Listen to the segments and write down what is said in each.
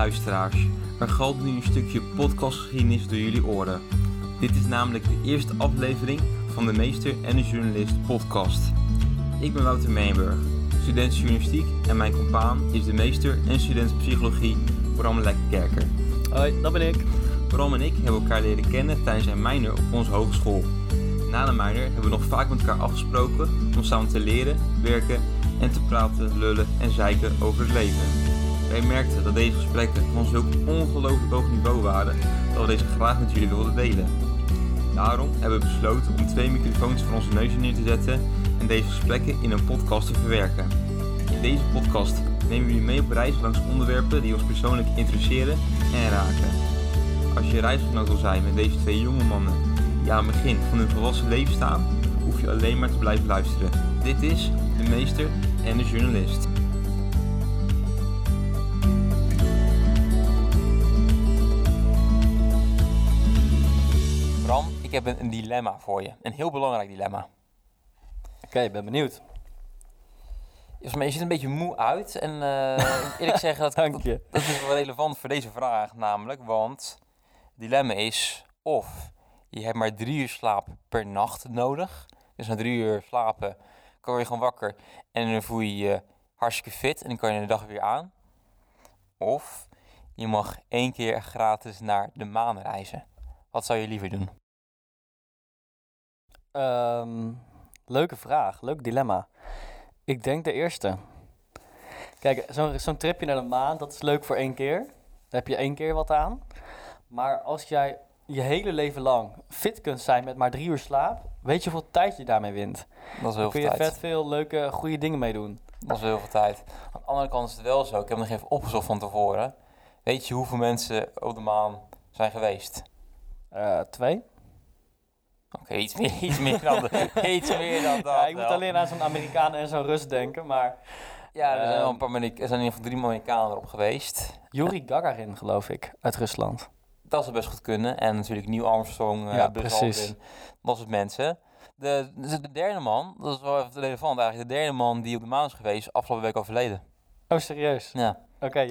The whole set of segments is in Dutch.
luisteraars, er galmt nu een stukje podcastgeschiedenis door jullie oren. Dit is namelijk de eerste aflevering van de Meester en de Journalist podcast. Ik ben Wouter Meenburg, student journalistiek en mijn compaan is de meester en student psychologie Bram Lekkerkerker. Hoi, dat ben ik. Bram en ik hebben elkaar leren kennen tijdens een minor op onze hogeschool. Na de minor hebben we nog vaak met elkaar afgesproken om samen te leren, werken en te praten, lullen en zeiken over het leven. Wij merkten dat deze gesprekken van zulk ongelooflijk hoog niveau waren dat we deze graag met jullie wilden delen. Daarom hebben we besloten om twee microfoons voor onze neus neer te zetten en deze gesprekken in een podcast te verwerken. In deze podcast nemen we jullie mee op reis langs onderwerpen die ons persoonlijk interesseren en raken. Als je reisgenoot wil zijn met deze twee jonge mannen die aan het begin van hun volwassen leven staan, hoef je alleen maar te blijven luisteren. Dit is de meester en de journalist. Ik heb een, een dilemma voor je. Een heel belangrijk dilemma. Oké, ik ben benieuwd. Volgens mij, je ziet een beetje moe uit. En eh, eerlijk zeggen, dat, Dank dat, je. dat is wel relevant voor deze vraag namelijk. Want het dilemma is of je hebt maar drie uur slaap per nacht nodig. Dus na drie uur slapen kan je gewoon wakker en dan voel je je hartstikke fit en dan kan je de dag weer aan. Of je mag één keer gratis naar de maan reizen. Wat zou je liever doen? Ehm, leuke vraag, leuk dilemma. Ik denk de eerste. Kijk, zo'n zo'n tripje naar de maan, dat is leuk voor één keer. Daar heb je één keer wat aan. Maar als jij je hele leven lang fit kunt zijn met maar drie uur slaap, weet je hoeveel tijd je daarmee wint? Dat is heel Dan kun veel je tijd. vet veel leuke, goede dingen mee doen. Dat is heel veel tijd. Aan de andere kant is het wel zo. Ik heb nog even opgezocht van tevoren. Weet je hoeveel mensen op de maan zijn geweest? Eh, twee? Oké, iets, meer, iets meer dan iets meer dan dat. Ja, ik moet wel. alleen aan zo'n Amerikaan en zo'n Rus denken, maar... Ja, er zijn wel Ehm, een paar Amerika- er zijn in ieder geval drie Amerikanen erop geweest. Yuri Gagarin, geloof ik, uit Rusland. Dat zou best goed kunnen. En natuurlijk Neil Armstrong, eh Ja, precies. Dat soort mensen. De, dus de derde man, dat is wel even relevant eigenlijk. De derde man die op de maan is geweest, afgelopen week overleden. Oh, serieus? Ja.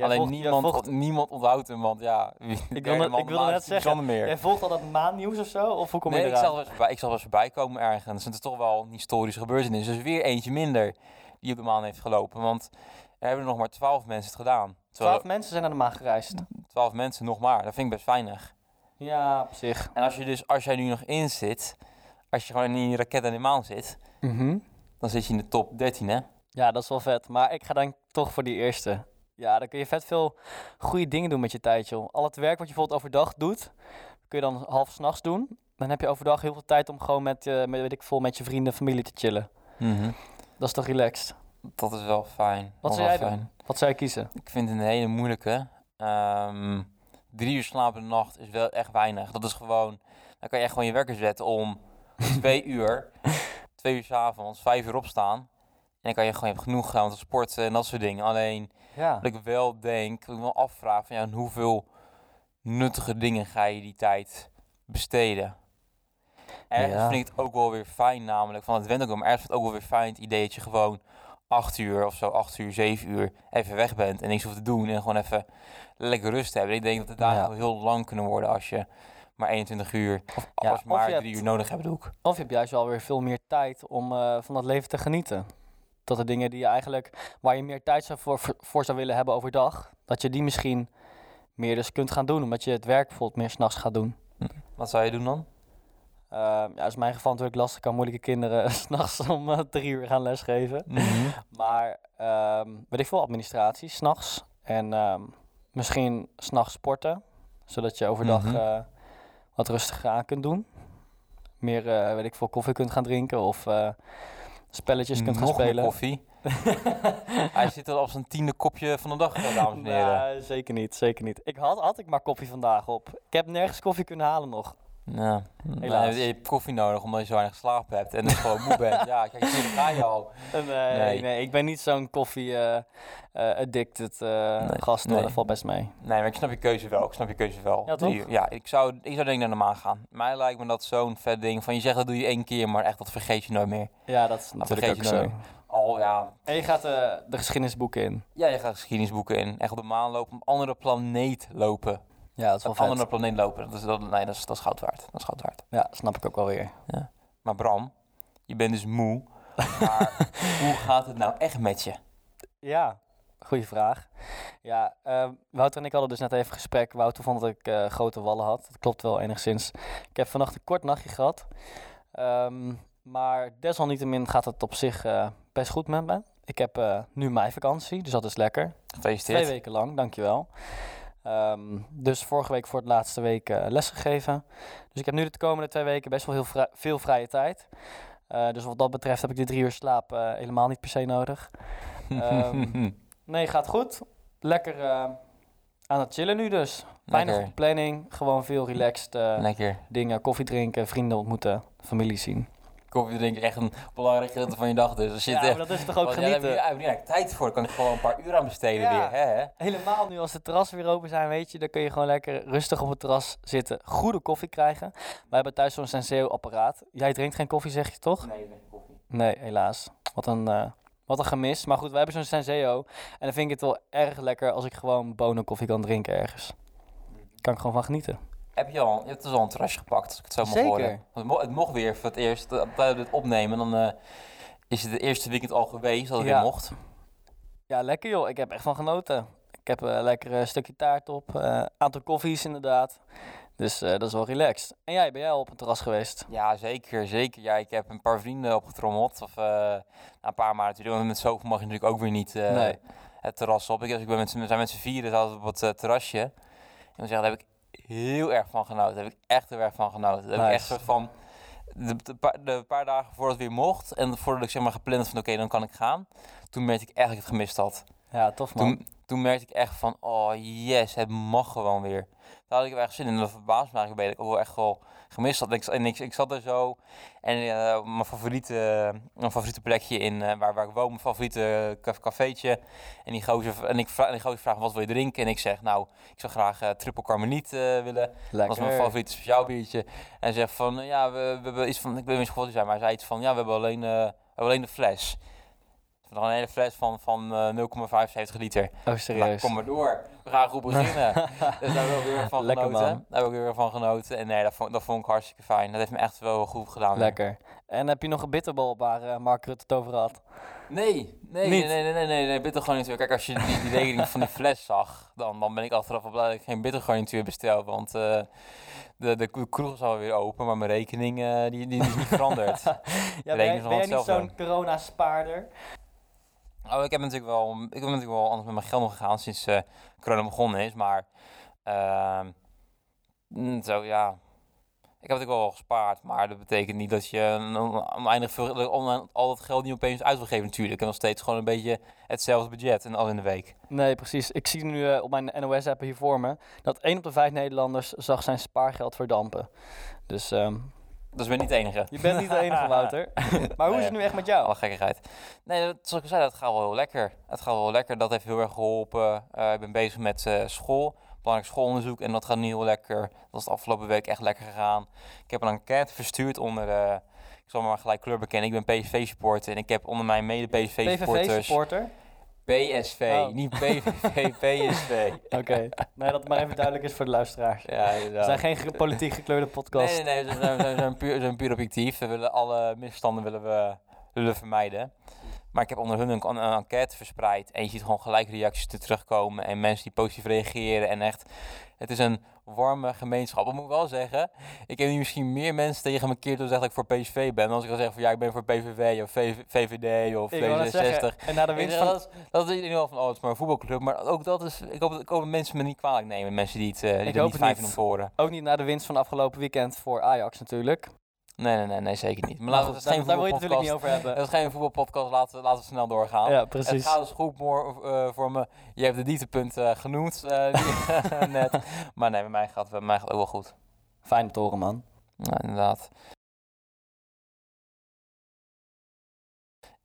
Alleen volgt- niemand, volgt- niemand onthoudt hem, want ja... ik wilde maan net zeggen, meer. Jij volgt al dat maannieuws of zo? Of hoe kom je nee, ik eraan? zal, wel voorbij, ik zal wel eens voorbij komen ergens. Het is toch wel een historische gebeurtenis. Dus weer eentje minder die op de maan heeft gelopen. Want er hebben nog maar twaalf mensen het gedaan. Terwijl Twaalf mensen zijn naar de maan gereisd. twaalf mensen nog maar. Dat vind ik best weinig. Ja, op zich. En als, je dus, als jij nu nog in zit, als je gewoon in die raket aan de maan zit, dan zit je in de top 13, hè? Ja, dat is wel vet. Maar ik ga dan toch voor die eerste. Ja, dan kun je vet veel goede dingen doen met je tijd, joh. Al het werk wat je bijvoorbeeld overdag doet, kun je dan half s'nachts doen. Dan heb je overdag heel veel tijd om gewoon met, eh, met, weet ik veel, met je vrienden en familie te chillen. Dat is toch relaxed? Dat is wel fijn. Wat Dat zou is jij wel doen? Wat zou je kiezen? Ik vind het een hele moeilijke. Ehm, drie uur slapen in de nacht is wel echt weinig. Dat is gewoon... Dan kan je echt gewoon je wekker zetten om twee uur. Twee uur 's avonds, vijf uur opstaan. En dan kan je gewoon je hebt genoeg gaan te sporten en dat soort dingen. Alleen Ja. wat ik wel denk, ik me wel afvraag van ja, hoeveel nuttige dingen ga je die tijd besteden? Ergens Ja. vind ik het ook wel weer fijn namelijk, van het went ook wel, maar ergens vind ik het ook wel weer fijn het idee dat je gewoon acht uur of zo, acht uur, zeven uur even weg bent en niks hoeft te doen en gewoon even lekker rust hebben. Ik denk dat de dagen Ja. heel lang kunnen worden als je maar 21 uur of als maar drie hebt- uur nodig hebt, doe ik. Of je hebt juist wel weer veel meer tijd om eh, van dat leven te genieten. Dat de dingen die je eigenlijk, waar je meer tijd zou voor, voor, zou willen hebben overdag, dat je die misschien meer dus kunt gaan doen. Omdat je het werk bijvoorbeeld meer s'nachts gaat doen. Wat zou je doen dan? Eh, ja, is in mijn geval natuurlijk lastig. Ik kan moeilijke kinderen s'nachts om eh, drie uur gaan lesgeven. Maar ehm weet ik veel, administratie s'nachts. En ehm, misschien s'nachts sporten. Zodat je overdag Mhm. eh, wat rustiger aan kunt doen. Meer, eh, weet ik veel, koffie kunt gaan drinken of spelletjes kunt gaan Nog spelen. koffie. Hij zit al op zijn tiende kopje van de dag, eh, dames en heren. Nee, zeker niet, zeker niet. Ik had, had ik maar koffie vandaag op. Ik heb nergens koffie kunnen halen nog. Ja, Helaas. je hebt koffie nodig omdat je zo weinig geslapen hebt en dus gewoon moe bent. Ja, kijk, hier ga je al. Nee, Nee. nee. ik ben niet zo'n koffie-addicted eh, Nee, gast. hoor. nee. Dat valt best mee. Nee, maar ik snap je keuze wel. Ik snap je keuze wel. Ja, toch? Ja, ik zou, ik zou denk ik naar de maan gaan. Mij lijkt me dat zo'n vet ding van je zegt dat doe je één keer, maar echt dat vergeet je nooit meer. Ja, dat is Dat natuurlijk ook vergeet je zo. nooit al, ja... En je gaat eh, de geschiedenisboeken in. Ja, je gaat geschiedenisboeken in. Echt op de maan lopen, op een andere planeet lopen. Ja, dat is wel vet. andere planeet lopen. Dat is, dat, nee, dat is, dat is goud waard. Dat is goud waard. Ja, snap ik ook wel weer. Maar Bram, je bent dus moe. Maar hoe gaat het nou echt met je? Ja, goede vraag. Ja, ehm, Wouter en ik hadden dus net even gesprek. Wouter vond dat ik eh, grote wallen had. Dat klopt wel enigszins. Ik heb vannacht een kort nachtje gehad. Ehm, maar desalniettemin gaat het op zich eh, best goed met me. Ik heb eh, nu mijn vakantie, dus dat is lekker. Twee Gefeliciteerd. weken lang, dankjewel. Ehm dus vorige week voor het laatste week eh, les gegeven. Dus ik heb nu de komende twee weken best wel heel veel vrije tijd. Eh, dus wat dat betreft heb ik die drie uur slaap eh, helemaal niet per se nodig. Ehm, Nee, gaat goed. Lekker aan het chillen nu dus. Weinig planning, gewoon veel relaxed dingen. Koffie drinken, vrienden ontmoeten, familie zien. Koffie drinken echt een belangrijk gedeelte van je dag. Dus als je Ja, maar dat is toch ook genieten? daar heb je echt tijd voor. Dan kan ik gewoon een paar uur aan besteden Ja. weer. Hè? Helemaal nu als de terrassen weer open zijn, weet je, dan kun je gewoon lekker rustig op het terras zitten, goede koffie krijgen. Wij hebben thuis zo'n Senseo-apparaat. Jij drinkt geen koffie, zeg je toch? Nee, geen koffie. Nee, helaas. Wat een, eh, wat een gemis. Maar goed, wij hebben zo'n Senseo. En dan vind ik het wel erg lekker als ik gewoon bonenkoffie kan drinken ergens. Kan ik gewoon van genieten. Heb je al, je hebt dus al een terrasje gepakt, als ik het zo mag Zeker. horen. Het, mo- het mocht weer voor het eerst. Dat we dit opnemen, dan eh, is het de eerste weekend al geweest dat het Ja. weer mocht. Ja, lekker joh. Ik heb echt van genoten. Ik heb een lekker eh, stukje taart op. Een aantal koffies inderdaad. Dus eh, dat is wel relaxed. En jij, ben jij al op het terras geweest? Ja, zeker, zeker. Ja, ik heb een paar vrienden opgetrommeld. Of eh, nou, een paar maar natuurlijk. Met zoveel mag je natuurlijk ook weer niet eh, Nee. het terras op. Ik, dus ik ben met, we zijn met z'n vieren zaten op het eh, terrasje. En dan zeggen, heb ik heel erg van genoten. Daar heb ik echt heel erg van genoten. Daar heb ik echt soort van... De, de, paar- de paar dagen voordat het weer mocht en voordat ik zeg maar gepland had van oké, dan kan ik gaan. Toen merkte ik echt dat ik het gemist had. Ja, tof man. Toen, toen merkte ik echt van, oh yes, het mag gewoon weer. Daar had ik wel echt zin in. En dat verbaasde me eigenlijk ik ook wel echt wel gemist had. En ik, en ik, ik zat er zo en eh, mijn, favoriete, mijn favoriete plekje in eh, waar, waar ik woon, mijn favoriete ca- cafeetje. En die gozer, en ik, vraag, en die gozer vraagt wat wil je drinken? En ik zeg, nou, ik zou graag eh, triple carmeliet eh, willen. Dat was mijn lekker. favoriete speciaal biertje. En hij zegt van, eh, ja, we, we hebben iets van, ik weet niet wat hij zei, maar hij zei iets van, ja, we hebben alleen, eh, we hebben alleen de fles. Nog een hele fles van, van eh 0,75 liter. Oh, Nou, serieus. kom maar door. We gaan goed beginnen. dus daar heb ik ook weer van Lekker, genoten. man. Daar heb ik weer van genoten. En nee, dat vond, dat vond ik hartstikke fijn. Dat heeft me echt wel goed gedaan. weer. Lekker. En heb je nog een bitterbal waar eh, Mark Rutte het over had? Nee, nee, nee, nee, nee, nee, nee, bittergarnituur. Kijk, als je die, die rekening van die fles zag, dan, dan ben ik achteraf wel blij dat ik geen bittergarnituur bestel. Want eh, de, de kroeg is alweer open, maar mijn rekening die, die, is niet veranderd. Ja, ben, ben jij niet zo'n corona-spaarder? Oh, ik heb natuurlijk wel, ik heb natuurlijk wel anders met mijn geld nog gegaan sinds eh, corona begonnen is, maar ehm, mm, zo ja. Ik heb natuurlijk wel gespaard, maar dat betekent niet dat je oneindig veel, al dat geld niet opeens uit wil geven natuurlijk. Heb nog steeds gewoon een beetje hetzelfde budget en al in de week. Nee, precies. Ik zie nu eh, op mijn NOS-app hier voor me dat 1 op de 5 Nederlanders zag zijn spaargeld verdampen. Dus ehm, Dus ik ben niet de enige. je bent niet de enige, Wouter. maar hoe is het nu echt met jou? Alle gekkigheid. Nee, dat, zoals ik zei, dat gaat wel heel lekker. Het gaat wel lekker. Dat heeft heel erg geholpen. Eh, ik ben bezig met eh, school. Belangrijk schoolonderzoek. En dat gaat nu heel lekker. Dat is de afgelopen week echt lekker gegaan. Ik heb een enquête verstuurd onder... eh, ik zal maar gelijk kleur bekennen. Ik ben PSV-supporter. En ik heb onder mijn mede-PSV-supporters... PVV-supporter? PSV, Oh. niet PVV, PSV. Oké. Nee, dat het maar even duidelijk is voor de luisteraars. Ja, We zijn geen ge- politiek gekleurde podcast. Nee, nee, nee, we zijn, we puur, we zijn puur objectief. We willen alle misstanden willen we, willen vermijden. Maar ik heb onder hun een, een enquête verspreid. En je ziet gewoon gelijk reacties er terugkomen. En mensen die positief reageren. En echt, het is een warme gemeenschap. Dat moet ik wel zeggen. Ik heb nu misschien meer mensen tegen me keer door zeggen dat ik voor PSV ben. Dan als ik dan zeg van ja, ik ben voor PVV of VV VVD of Ik wou net D66. zeggen, en na de winst van... dat, is, dat is in ieder geval van, oh, het is maar een voetbalclub. Maar ook dat is, ik hoop, ik hoop dat mensen me niet kwalijk nemen. Mensen die het, eh, die Ik er niet om te horen. Ook niet na de winst van afgelopen weekend voor Ajax natuurlijk. Nee, nee, nee, nee, zeker niet. Maar Maar laten we het daar, geen daar wil je het natuurlijk niet voetbalpodcast- over hebben. Het is geen voetbalpodcast, laten, we- laten we snel doorgaan. Ja, Het precies. gaat dus goed moor, eh, voor me. Je hebt de dieptepunten eh, genoemd eh, net. Maar nee, bij mij gaat, bij mij gaat het ook wel goed. Fijn te horen, man. Ja, inderdaad.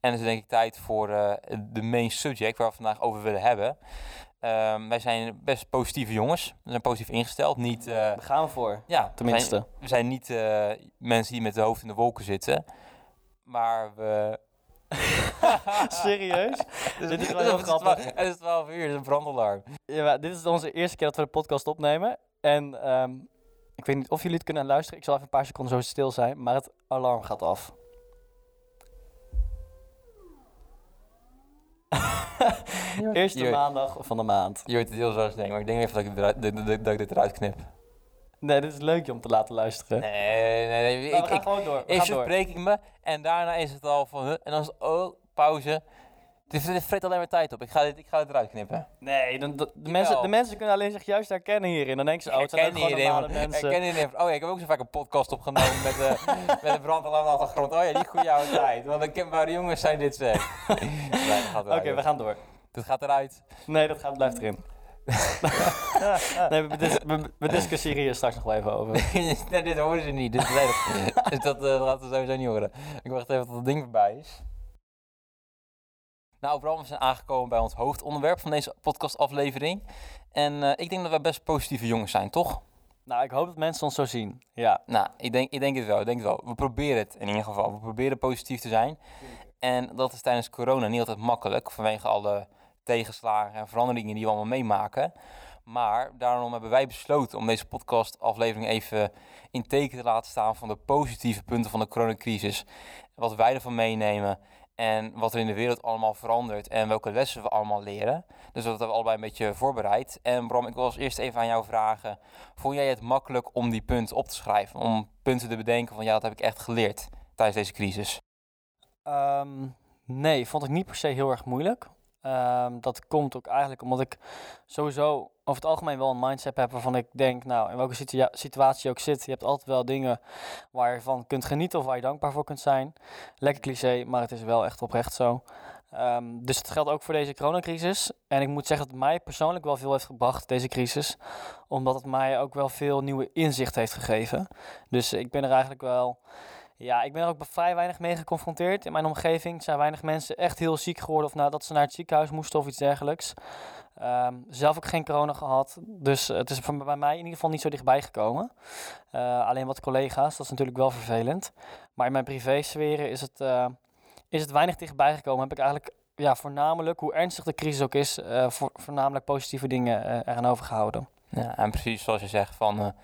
En het is denk ik tijd voor de main subject waar we vandaag over willen hebben. Ehm, wij zijn best positieve jongens. We zijn positief ingesteld. Niet, eh, Daar gaan we voor, ja, we zijn- tenminste. we zijn niet eh, mensen die met de hoofd in de wolken zitten. Maar we Serieus? dit is wel Het heel is grappig. Het is 12 uur, het is een brandalarm. Ja, maar dit is onze eerste keer dat we de podcast opnemen. En ehm, ik weet niet of jullie het kunnen luisteren. Ik zal even een paar seconden zo stil zijn. Maar het alarm gaat af. Eerste maandag van de maand. Je hoort het heel zo denken, maar ik denk even dat ik, eruit- dat, ik dit eruit knip. Nee, dit is leuk om te laten luisteren. Nee, nee, nee. Ik, Nou, we gaan ik, gewoon door. We eerst gaan door. verspreek ik me en daarna is het al van, en dan is het, oh, pauze. Dit, dit vreet alleen maar tijd op. Ik ga dit, ik ga dit eruit knippen. Nee, dan, de, mensen, de mensen kunnen alleen zich juist herkennen hierin. Dan denken ze, oh, het zijn gewoon normale mensen. Hierin. Oh ja, ik heb ook zo vaak een podcast opgenomen met, eh met een brandalarm achtergrond. Oh ja, die goede oude tijd. Want de kenbare jongens zijn dit zeg. Oké, we gaan door. Dit gaat eruit. Nee, dat gaat, blijft erin. nee, we, dis- we, we discussiëren hier straks nog wel even over. nee, dit horen ze niet. Dit is dus dat eh, laten we sowieso niet horen. Ik wacht even tot het ding voorbij is. Nou, Bram, we zijn aangekomen bij ons hoofdonderwerp van deze podcastaflevering. En eh, ik denk dat wij best positieve jongens zijn, toch? Nou, ik hoop dat mensen ons zo zien. Ja. Nou, ik denk, ik denk het wel. Ik denk het wel. We proberen het in ieder geval. We proberen positief te zijn. En dat is tijdens corona niet altijd makkelijk vanwege alle tegenslagen en veranderingen die we allemaal meemaken. Maar daarom hebben wij besloten om deze podcastaflevering even in teken te laten staan van de positieve punten van de coronacrisis. Wat wij ervan meenemen en wat er in de wereld allemaal verandert en welke lessen we allemaal leren. Dus dat hebben we allebei een beetje voorbereid. En Bram, ik wil als eerst even aan jou vragen. Vond jij het makkelijk om die punten op te schrijven? Om punten te bedenken van ja, dat heb ik echt geleerd tijdens deze crisis. Ehm, nee, vond ik niet per se heel erg moeilijk. Ehm, dat komt ook eigenlijk omdat ik sowieso over het algemeen wel een mindset heb waarvan ik denk, nou, in welke situa- situatie je ook zit, je hebt altijd wel dingen waar je van kunt genieten of waar je dankbaar voor kunt zijn. Lekker cliché, maar het is wel echt oprecht zo. Ehm, dus het geldt ook voor deze coronacrisis. En ik moet zeggen dat het mij persoonlijk wel veel heeft gebracht, deze crisis. Omdat het mij ook wel veel nieuwe inzicht heeft gegeven. Dus ik ben er eigenlijk wel ja, ik ben er ook vrij weinig mee geconfronteerd in mijn omgeving. Zijn weinig mensen echt heel ziek geworden of nou, dat ze naar het ziekenhuis moesten of iets dergelijks. Ehm, zelf ook geen corona gehad, dus het is bij mij in ieder geval niet zo dichtbij gekomen. Eh, alleen wat collega's, dat is natuurlijk wel vervelend. Maar in mijn privésferen is het, eh, is het weinig dichtbij gekomen. Heb ik eigenlijk ja, voornamelijk, hoe ernstig de crisis ook is, voor, voornamelijk positieve dingen eraan overgehouden. Ja, en precies zoals je zegt, van,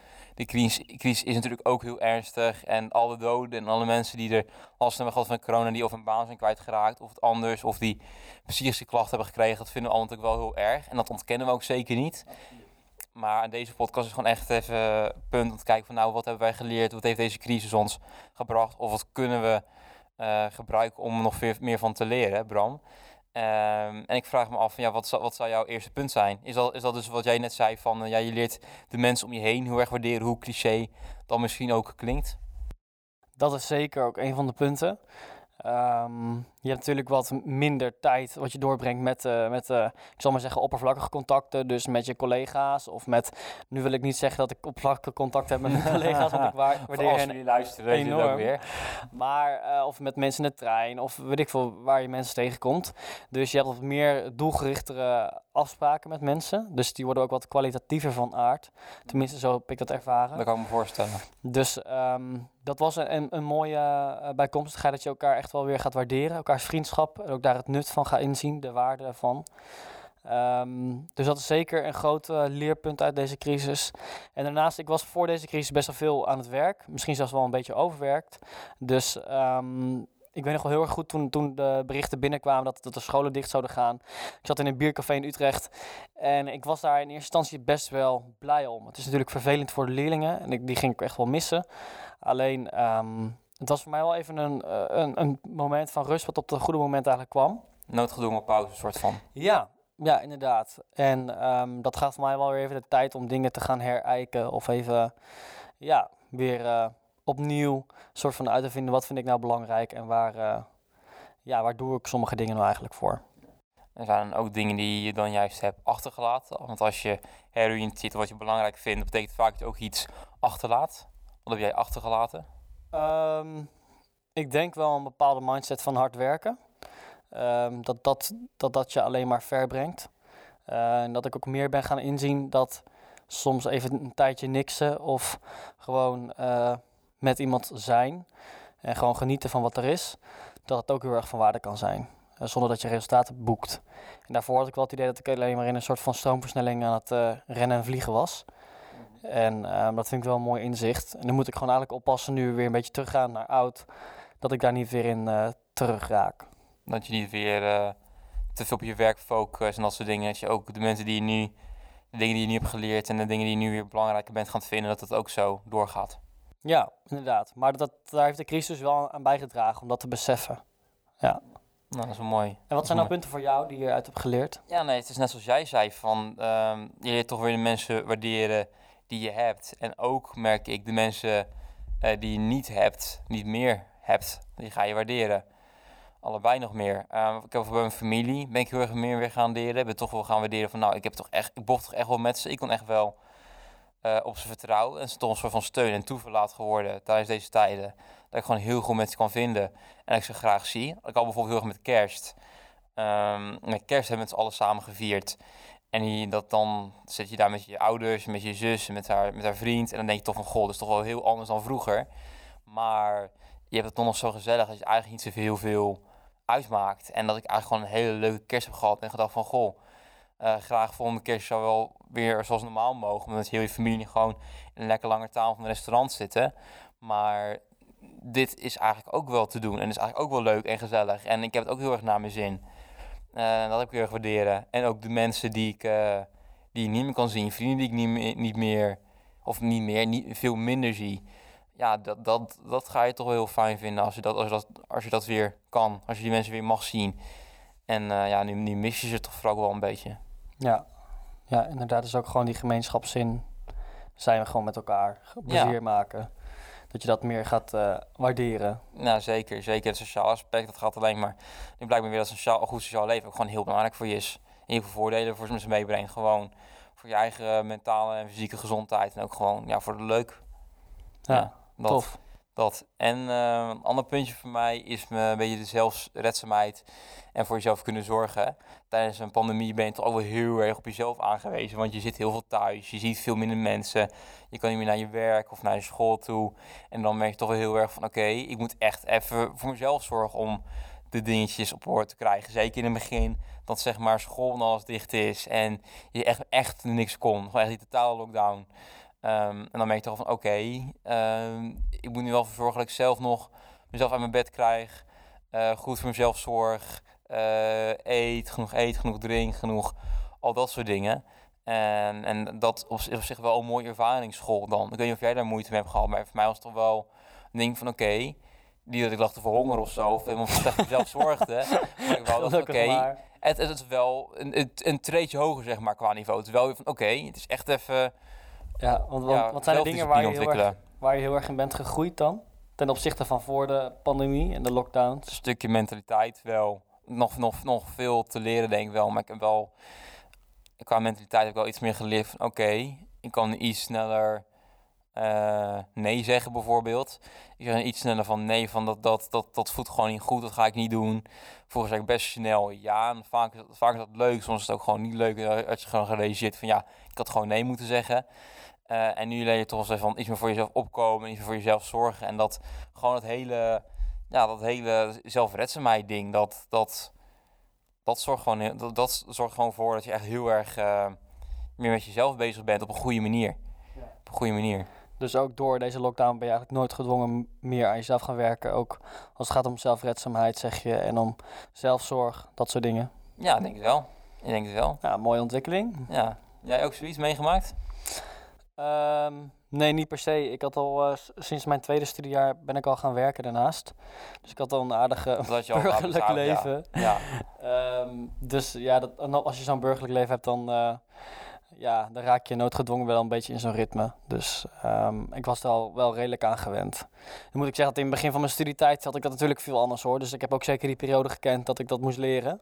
die crisis, is natuurlijk ook heel ernstig. En alle doden en alle mensen die er last hebben gehad van corona, die of hun baan zijn kwijtgeraakt, of het anders, of die psychische klachten hebben gekregen, dat vinden we allemaal natuurlijk wel heel erg. En dat ontkennen we ook zeker niet. Maar aan deze podcast is gewoon echt even een punt om te kijken van nou, wat hebben wij geleerd, wat heeft deze crisis ons gebracht, of wat kunnen we eh, gebruiken om er nog meer van te leren, Bram. Ehm, en ik vraag me af, ja, wat, zou, wat jouw eerste punt zijn? Is dat, is dat dus wat jij net zei, van eh, ja, je leert de mensen om je heen heel erg waarderen, hoe cliché dat misschien ook klinkt? Dat is zeker ook een van de punten. Ehm, je hebt natuurlijk wat minder tijd wat je doorbrengt met, eh, met eh, ik zal maar zeggen, oppervlakkige contacten. Dus met je collega's of met, nu wil ik niet zeggen dat ik oppervlakkige contact heb met mijn collega's, want ik waar, waardeer als hen jullie luisteren, ook enorm. weer. Maar, eh, of met mensen in de trein, of weet ik veel waar je mensen tegenkomt. Dus je hebt wat meer doelgerichtere afspraken met mensen. Dus die worden ook wat kwalitatiever van aard. Tenminste, zo heb ik dat ervaren. Dat kan ik me voorstellen. Dus ehm, dat was een, een, mooie bijkomstigheid dat je elkaar echt wel weer gaat waarderen. Vriendschap en ook daar het nut van gaat inzien, de waarde ervan. Ehm, dus dat is zeker een groot eh, leerpunt uit deze crisis. En daarnaast, ik was voor deze crisis best wel veel aan het werk. Misschien zelfs wel een beetje overwerkt. Dus ehm, ik weet nog wel heel erg goed toen, toen de berichten binnenkwamen dat, dat de scholen dicht zouden gaan. Ik zat in een biercafé in Utrecht. En ik was daar in eerste instantie best wel blij om. Het is natuurlijk vervelend voor de leerlingen. En ik, die ging ik echt wel missen. Alleen, ehm, het was voor mij wel even een, eh, een, een moment van rust wat op het goede moment eigenlijk kwam. Noodgedwongen pauze, soort van. Ja, ja, inderdaad. En ehm, dat voor mij wel weer even de tijd om dingen te gaan herijken. Of even, ja, weer eh, opnieuw soort van uit te vinden wat vind ik nou belangrijk en waar, eh, ja, waar doe ik sommige dingen nou eigenlijk voor. Er zijn ook dingen die je dan juist hebt achtergelaten. Want als je heroriënteert wat je belangrijk vindt, betekent vaak dat je ook iets achterlaat. Wat heb jij achtergelaten? Ehm, ik denk wel een bepaalde mindset van hard werken. Ehm, dat, dat, dat dat je alleen maar ver brengt. Eh, en dat ik ook meer ben gaan inzien dat soms even een tijdje niksen of gewoon eh, met iemand zijn. En gewoon genieten van wat er is. dat het ook heel erg van waarde kan zijn. eh, zonder dat je resultaten boekt. En daarvoor had ik wel het idee dat ik alleen maar in een soort van stroomversnelling aan het rennen en vliegen was. En ehm, dat vind ik wel een mooi inzicht. En dan moet ik gewoon eigenlijk oppassen nu we weer een beetje teruggaan naar oud. Dat ik daar niet weer in eh terug raak. Dat je niet weer eh, te veel op je werk focust en dat soort dingen. Dat je ook de mensen die je nu, de dingen die je nu hebt geleerd en de dingen die je nu weer belangrijker bent gaan vinden, dat het ook zo doorgaat. Ja, inderdaad. Maar dat, daar heeft de crisis wel aan bijgedragen om dat te beseffen. Nou, dat is wel mooi. En wat zijn nou punten voor jou die je eruit hebt geleerd? Ja, nee, het is net zoals jij zei, van ehm, je leert toch weer de mensen waarderen die je hebt. En ook merk ik de mensen eh, die je niet hebt, niet meer hebt, die ga je waarderen. Allebei nog meer. Ehm, ik heb bij mijn familie, ben ik heel erg meer weer gaan leren. Ben toch wel gaan waarderen van, nou, ik heb toch echt, ik bocht toch echt wel met ze. Ik kon echt wel eh, op ze vertrouwen. En ze toch een soort van steun en toeverlaat geworden tijdens deze tijden. Dat ik gewoon heel goed met ze kan vinden. En dat ik ze graag zie. Ik al bijvoorbeeld heel erg met kerst. Ehm, met kerst hebben we met z'n allen samen gevierd. En dat dan zit je daar met je ouders, met je zus, met haar, met haar vriend. En dan denk je toch van, goh, dat is toch wel heel anders dan vroeger. Maar je hebt het toch nog zo gezellig dat je eigenlijk niet zoveel heel veel uitmaakt. En dat ik eigenlijk gewoon een hele leuke kerst heb gehad. En gedacht van, goh, eh, graag volgende kerst zou wel weer zoals normaal mogen. Met heel je familie gewoon in een lekker lange tafel van een restaurant zitten. Maar dit is eigenlijk ook wel te doen. En is eigenlijk ook wel leuk en gezellig. En ik heb het ook heel erg naar mijn zin. Eh, dat heb ik heel erg waarderen. En ook de mensen die ik, eh, die ik niet meer kan zien. Vrienden die ik niet meer, niet meer of niet meer, niet, veel minder zie. Ja, dat, dat, dat ga je toch wel heel fijn vinden als je dat, als je dat, als je dat weer kan. Als je die mensen weer mag zien. En eh, ja, nu, nu mis je ze toch vooral wel een beetje. Ja. ja, inderdaad. is ook gewoon die gemeenschapszin. Zijn we gewoon met elkaar. Plezier maken. Dat je dat meer gaat eh, waarderen. Nou, zeker. Zeker het sociale aspect. Dat gaat alleen maar... Nu blijkt me weer dat sociaal, een goed sociaal leven ook gewoon heel belangrijk voor je is. En heel veel voordelen voor ze meebrengt. Gewoon voor je eigen mentale en fysieke gezondheid. En ook gewoon ja, voor de leuk. Ja, dat, tof. Dat. En eh, een ander puntje voor mij is me een beetje de zelfredzaamheid en voor jezelf kunnen zorgen. Tijdens een pandemie ben je toch ook wel heel erg op jezelf aangewezen. Want je zit heel veel thuis, je ziet veel minder mensen. Je kan niet meer naar je werk of naar je school toe. En dan merk je toch wel heel erg van oké, ik moet echt even voor mezelf zorgen om de dingetjes op orde te krijgen. Zeker in het begin dat zeg maar school en alles dicht is en je echt, echt niks kon. Gewoon echt die totale lockdown. Ehm, en dan merk je toch van oké, ehm, ik moet nu wel ervoor zorgen dat ik zelf nog mezelf uit mijn bed krijg. eh, goed voor mezelf zorg. eh, eet, genoeg eet, genoeg drink, genoeg al dat soort dingen. En, en dat is op zich wel een mooie ervaringsschool dan. Ik weet niet of jij daar moeite mee hebt gehad, maar voor mij was het toch wel een ding van oké. niet dat ik lag te verhongeren of zo, of helemaal slecht voor mezelf zorgde. Maar ik wou dat oké, het, het is wel een, een, treetje hoger zeg maar qua niveau. Het is wel weer van oké, het is echt even Ja, want wat, zijn de dingen waar je, heel erg, waar je heel erg in bent gegroeid dan? Ten opzichte van voor de pandemie en de lockdowns? een stukje mentaliteit wel. Nog, nog, nog veel te leren, denk ik wel. Maar ik heb wel. Qua mentaliteit heb ik wel iets meer geleerd van oké, ik kan iets sneller eh, nee zeggen, bijvoorbeeld. Ik zeg iets sneller van nee, van dat, dat, dat, dat voelt gewoon niet goed, dat ga ik niet doen. Volgens mij best snel ja. En vaak, is dat- vaak is dat leuk, soms is het ook gewoon niet leuk als je gewoon gerealiseerd van ja, ik had gewoon nee moeten zeggen. Eh, en nu leer je toch wel van iets meer voor jezelf opkomen, iets meer voor jezelf zorgen. En dat gewoon het hele ja, dat hele zelfredzaamheid ding, dat, dat, dat, zorgt gewoon, dat, dat zorgt gewoon voor dat je echt heel erg eh, meer met jezelf bezig bent op een goede manier. Op een goede manier. Dus ook door deze lockdown ben je eigenlijk nooit gedwongen meer aan jezelf gaan werken. Ook als het gaat om zelfredzaamheid, zeg je, en om zelfzorg, dat soort dingen. Ja, ik denk het wel. Ik denk het wel. Ja, mooie ontwikkeling. Ja. Jij ook zoiets meegemaakt? Ehm, nee, niet per se. Ik had al eh, sinds mijn tweede studiejaar ben ik al gaan werken daarnaast. Dus ik had al een aardige al burgerlijk ja. leven. Ja. Ehm, dus ja, dat, als je zo'n burgerlijk leven hebt, dan, eh, ja, dan raak je noodgedwongen wel een beetje in zo'n ritme. Dus ehm, ik was er al wel redelijk aan gewend. Dan moet ik zeggen dat in het begin van mijn studietijd had ik dat natuurlijk veel anders hoor. Dus ik heb ook zeker die periode gekend dat ik dat moest leren.